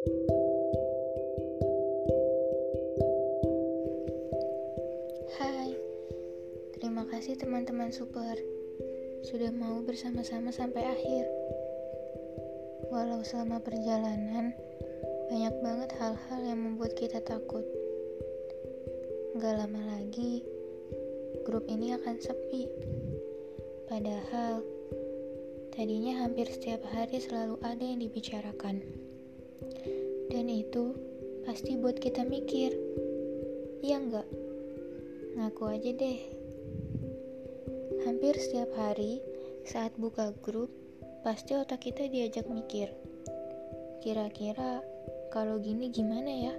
Hai, terima kasih teman-teman super sudah mau bersama-sama sampai akhir. Walau selama perjalanan banyak banget hal-hal yang membuat kita takut. Gak lama lagi grup ini akan sepi. Padahal tadinya hampir setiap hari selalu ada yang dibicarakan. Dan itu pasti buat kita mikir. Iya enggak? Ngaku aja deh. Hampir setiap hari saat buka grup, pasti otak kita diajak mikir. Kira-kira kalau gini gimana ya?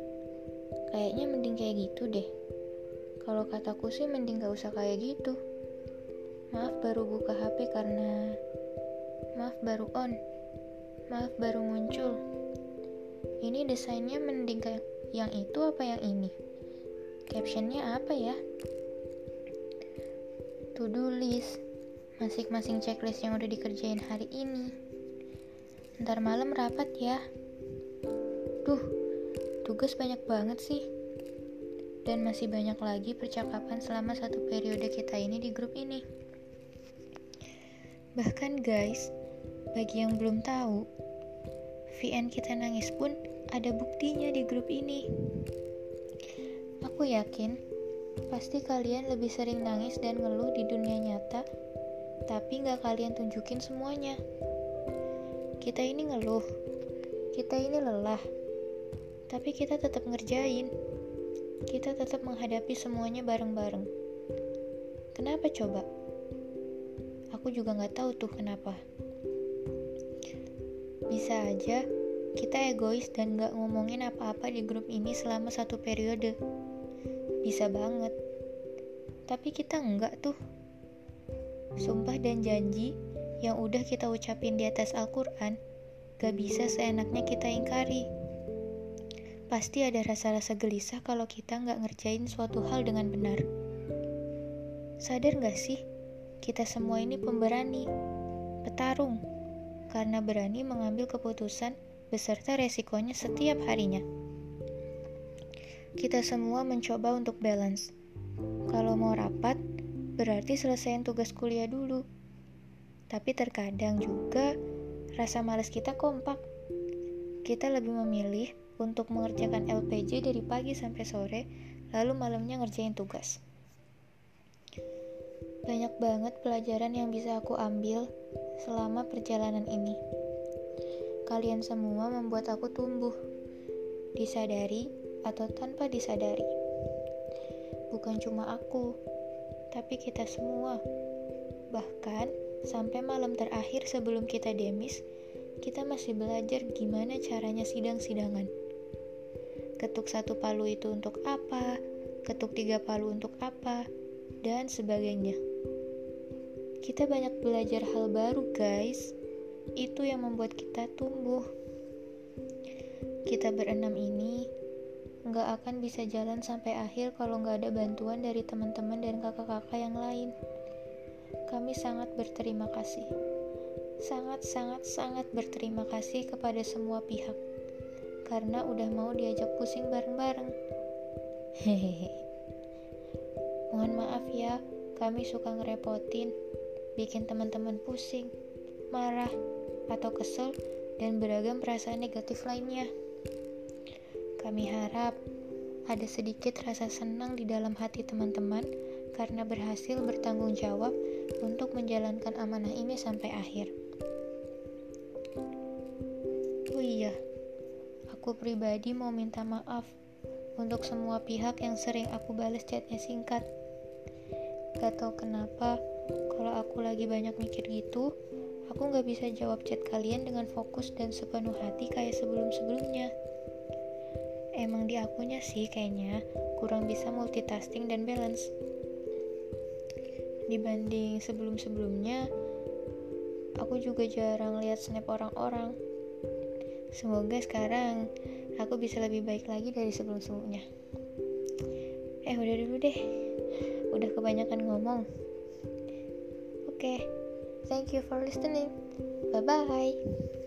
Kayaknya mending kayak gitu deh. Kalau kataku sih mending gak usah kayak gitu. Maaf baru buka HP karena... Maaf baru on. Maaf baru muncul. Ini desainnya mending yang itu apa yang ini? Captionnya apa ya? To-do list. Masing-masing checklist yang udah dikerjain hari ini. Ntar malam rapat ya. Duh, tugas banyak banget sih. Dan masih banyak lagi percakapan selama satu periode kita ini di grup ini. Bahkan guys, bagi yang belum tahu, VN kita nangis pun ada buktinya di grup ini. Aku yakin pasti kalian lebih sering nangis dan ngeluh di dunia nyata, tapi nggak kalian tunjukin semuanya. Kita ini ngeluh, kita ini lelah, tapi kita tetap ngerjain. Kita tetap menghadapi semuanya bareng-bareng. Kenapa coba? Aku juga nggak tahu tuh kenapa. Bisa aja kita egois dan gak ngomongin apa-apa di grup ini selama satu periode. Bisa banget. Tapi kita enggak tuh. Sumpah dan janji yang udah kita ucapin di atas Al-Quran gak bisa seenaknya kita ingkari. Pasti ada rasa-rasa gelisah kalau kita nggak ngerjain suatu hal dengan benar. Sadar gak sih, kita semua ini pemberani, petarung, karena berani mengambil keputusan beserta resikonya setiap harinya. Kita semua mencoba untuk balance. Kalau mau rapat, berarti selesaiin tugas kuliah dulu. Tapi terkadang juga rasa malas kita kompak. Kita lebih memilih untuk mengerjakan LPJ dari pagi sampai sore, lalu malamnya ngerjain tugas. Banyak banget pelajaran yang bisa aku ambil selama perjalanan ini. Kalian semua membuat aku tumbuh, disadari atau tanpa disadari. Bukan cuma aku, tapi kita semua. Bahkan sampai malam terakhir sebelum kita demis, kita masih belajar gimana caranya sidang-sidangan. Ketuk satu palu itu untuk apa, ketuk tiga palu untuk apa, dan sebagainya. Kita banyak belajar hal baru, guys. Itu yang membuat kita tumbuh. Kita berenam ini nggak akan bisa jalan sampai akhir kalau nggak ada bantuan dari teman-teman dan kakak-kakak yang lain. Kami sangat berterima kasih. Sangat, sangat, sangat berterima kasih kepada semua pihak. Karena udah mau diajak pusing bareng-bareng. Hehehe. Mohon maaf ya, kami suka ngerepotin bikin teman-teman pusing, marah, atau kesel, dan beragam perasaan negatif lainnya. Kami harap ada sedikit rasa senang di dalam hati teman-teman karena berhasil bertanggung jawab untuk menjalankan amanah ini sampai akhir. Oh iya, aku pribadi mau minta maaf untuk semua pihak yang sering aku balas chatnya singkat. Gak tau kenapa, kalau aku lagi banyak mikir gitu, aku gak bisa jawab chat kalian dengan fokus dan sepenuh hati kayak sebelum-sebelumnya. Emang di akunya sih kayaknya kurang bisa multitasking dan balance. Dibanding sebelum-sebelumnya, aku juga jarang lihat snap orang-orang. Semoga sekarang aku bisa lebih baik lagi dari sebelum-sebelumnya. Eh, udah dulu deh. Udah kebanyakan ngomong. Okay, thank you for listening. Bye bye.